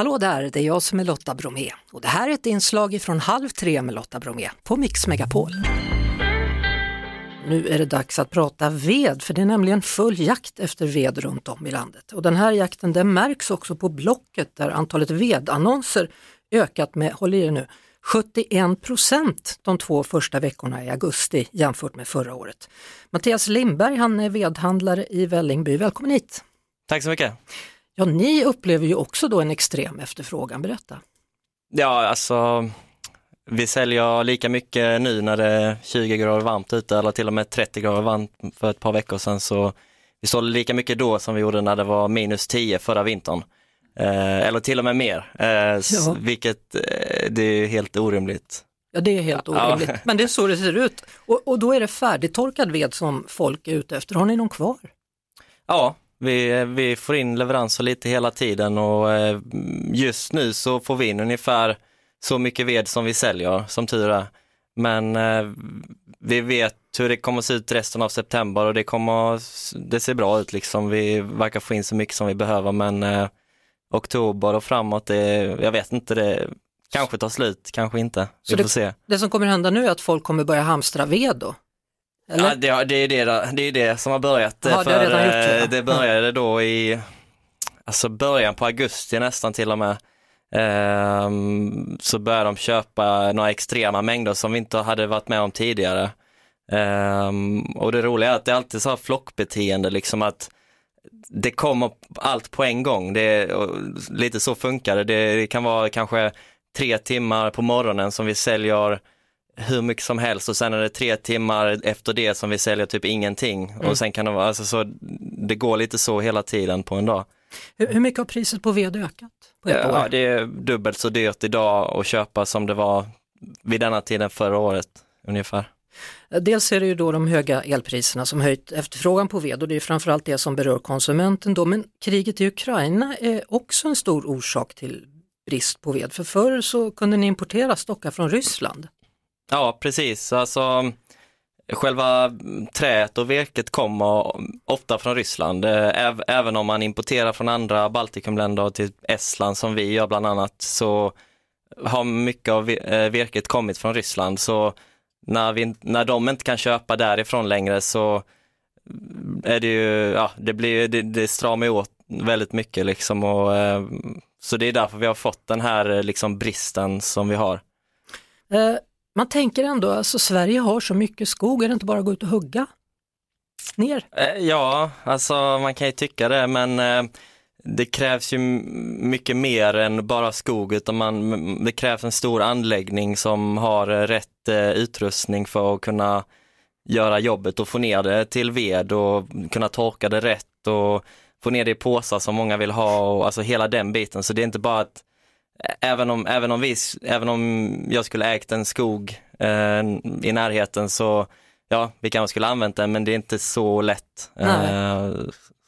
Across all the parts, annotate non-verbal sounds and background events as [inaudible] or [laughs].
Hallå där, det är jag som är Lotta Bromé och det här är ett inslag från Halv tre med Lotta Bromé på Mix Megapol. Nu är det dags att prata ved, för det är nämligen full jakt efter ved runt om i landet. Och den här jakten den märks också på Blocket där antalet vedannonser ökat med, håll i er nu, 71 procent de två första veckorna i augusti jämfört med förra året. Mattias Lindberg, han är vedhandlare i Vällingby. Välkommen hit! Tack så mycket! Ja, ni upplever ju också då en extrem efterfrågan, berätta. Ja, alltså vi säljer lika mycket nu när det är 20 grader varmt ute eller till och med 30 grader varmt för ett par veckor sedan så vi sålde lika mycket då som vi gjorde när det var minus 10 förra vintern. Eh, eller till och med mer, eh, ja. vilket eh, det är helt orimligt. Ja det är helt orimligt, ja. men det är så det ser ut. Och, och då är det färdigtorkad ved som folk är ute efter, har ni någon kvar? Ja, vi, vi får in leveranser lite hela tiden och eh, just nu så får vi in ungefär så mycket ved som vi säljer, som tur är. Men eh, vi vet hur det kommer se ut resten av september och det kommer, det ser bra ut liksom. Vi verkar få in så mycket som vi behöver men eh, oktober och framåt, det, jag vet inte, det kanske tar slut, kanske inte. Vi så får det, se. Det som kommer hända nu är att folk kommer börja hamstra ved då? Eller? Ja, det, det, är det, det är det som har börjat. Aha, för, det, ja. det började då i alltså början på augusti nästan till och med. Um, så började de köpa några extrema mängder som vi inte hade varit med om tidigare. Um, och det roliga är att det är alltid så här flockbeteende, liksom att det kommer allt på en gång. Det lite så funkar det. Det kan vara kanske tre timmar på morgonen som vi säljer hur mycket som helst och sen är det tre timmar efter det som vi säljer typ ingenting. Mm. Och sen kan det vara, alltså så, det går lite så hela tiden på en dag. Hur, hur mycket har priset på ved ökat? På ja, det är dubbelt så dyrt idag att köpa som det var vid denna tiden förra året ungefär. Dels är det ju då de höga elpriserna som höjt efterfrågan på ved och det är framförallt det som berör konsumenten då, men kriget i Ukraina är också en stor orsak till brist på ved. För förr så kunde ni importera stockar från Ryssland. Ja, precis. Alltså, själva träet och virket kommer ofta från Ryssland. Eh, även om man importerar från andra Baltikumländer till Estland som vi gör bland annat så har mycket av eh, virket kommit från Ryssland. Så när, vi, när de inte kan köpa därifrån längre så är det ju, ja, det blir, det, det stramar åt väldigt mycket liksom och eh, så det är därför vi har fått den här liksom bristen som vi har. Man tänker ändå, alltså Sverige har så mycket skog, är det inte bara att gå ut och hugga ner? Eh, ja, alltså man kan ju tycka det, men eh, det krävs ju mycket mer än bara skog, utan man, det krävs en stor anläggning som har eh, rätt utrustning för att kunna göra jobbet och få ner det till ved och kunna torka det rätt och få ner det i påsar som många vill ha och alltså hela den biten. Så det är inte bara att även om, även om, vi, även om jag skulle ägt en skog eh, i närheten så, ja, vi kanske skulle använt den, men det är inte så lätt. Eh,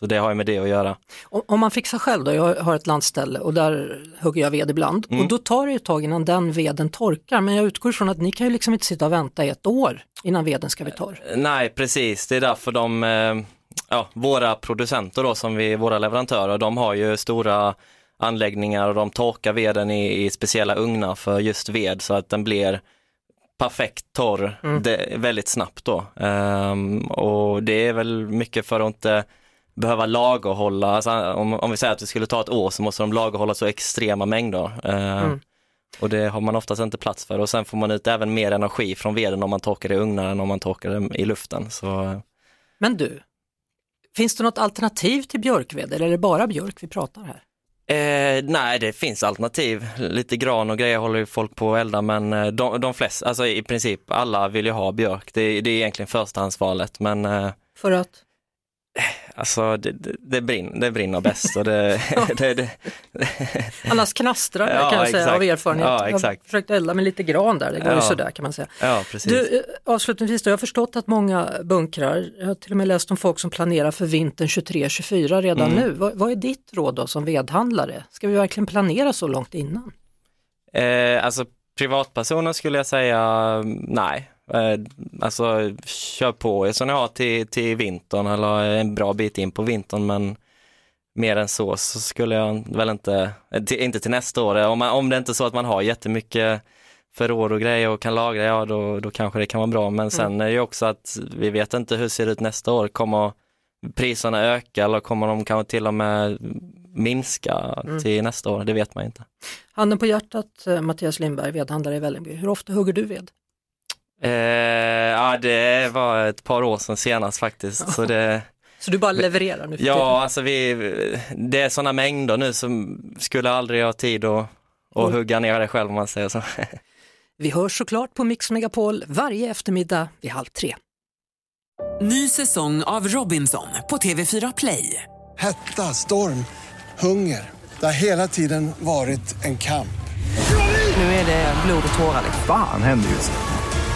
så det har ju med det att göra. Om man fixar själv då, jag har ett landställe och där hugger jag ved ibland mm. och då tar det ett tag innan den veden torkar, men jag utgår från att ni kan ju liksom inte sitta och vänta i ett år innan veden ska bli torr. Eh, nej, precis, det är därför de, eh, ja, våra producenter då, som vi, våra leverantörer, de har ju stora anläggningar och de torkar veden i, i speciella ugnar för just ved så att den blir perfekt torr mm. det, väldigt snabbt då. Um, och det är väl mycket för att inte behöva lagerhålla, alltså, om, om vi säger att det skulle ta ett år så måste de lagerhålla så extrema mängder. Uh, mm. Och det har man oftast inte plats för och sen får man ut även mer energi från veden om man torkar det i ugnar än om man torkar det i luften. Så... Men du, finns det något alternativ till björkved eller är det bara björk vi pratar här? Eh, nej, det finns alternativ. Lite gran och grejer håller ju folk på att elda, men eh, de, de flesta, alltså i princip alla vill ju ha björk. Det, det är egentligen förstahandsvalet, men... Eh, För att? Alltså det, det, det, brinner, det brinner bäst och det... [laughs] [laughs] det, det Annars knastrar det ja, kan jag exakt. säga av erfarenhet. Ja, exakt. Jag har försökt elda med lite gran där, det går ja. ju sådär kan man säga. Ja, precis. Du, eh, avslutningsvis, då, jag har förstått att många bunkrar, jag har till och med läst om folk som planerar för vintern 23-24 redan mm. nu. Vad, vad, är ditt råd då som vedhandlare? Ska vi verkligen planera så långt innan? Eh, alltså privatpersoner skulle jag säga nej. Eh, alltså kör på er så ni har till, till vintern eller en bra bit in på vintern men mer än så så skulle jag väl inte, till, inte till nästa år, om, man, om det inte är så att man har jättemycket förråd och grejer och kan lagra, ja då, då kanske det kan vara bra. Men sen mm. är det ju också att vi vet inte hur det ser ut nästa år. Kommer priserna öka eller kommer de kanske till och med minska mm. till nästa år? Det vet man inte. Handen på hjärtat, eh, Mattias Lindberg, vedhandlare i Vällingby. Hur ofta hugger du ved? Eh, ja, det var ett par år sedan senast faktiskt. Så, det, så du bara levererar nu? Ja, alltså vi, det är sådana mängder nu som skulle aldrig ha tid att, att mm. hugga ner det själv om man säger så. [laughs] Vi hörs såklart på Mix Megapol varje eftermiddag vid halv tre. Ny säsong av Robinson på TV4 Play. Hetta, storm, hunger. Det har hela tiden varit en kamp. Nu är det blod och tårar. Fan händer just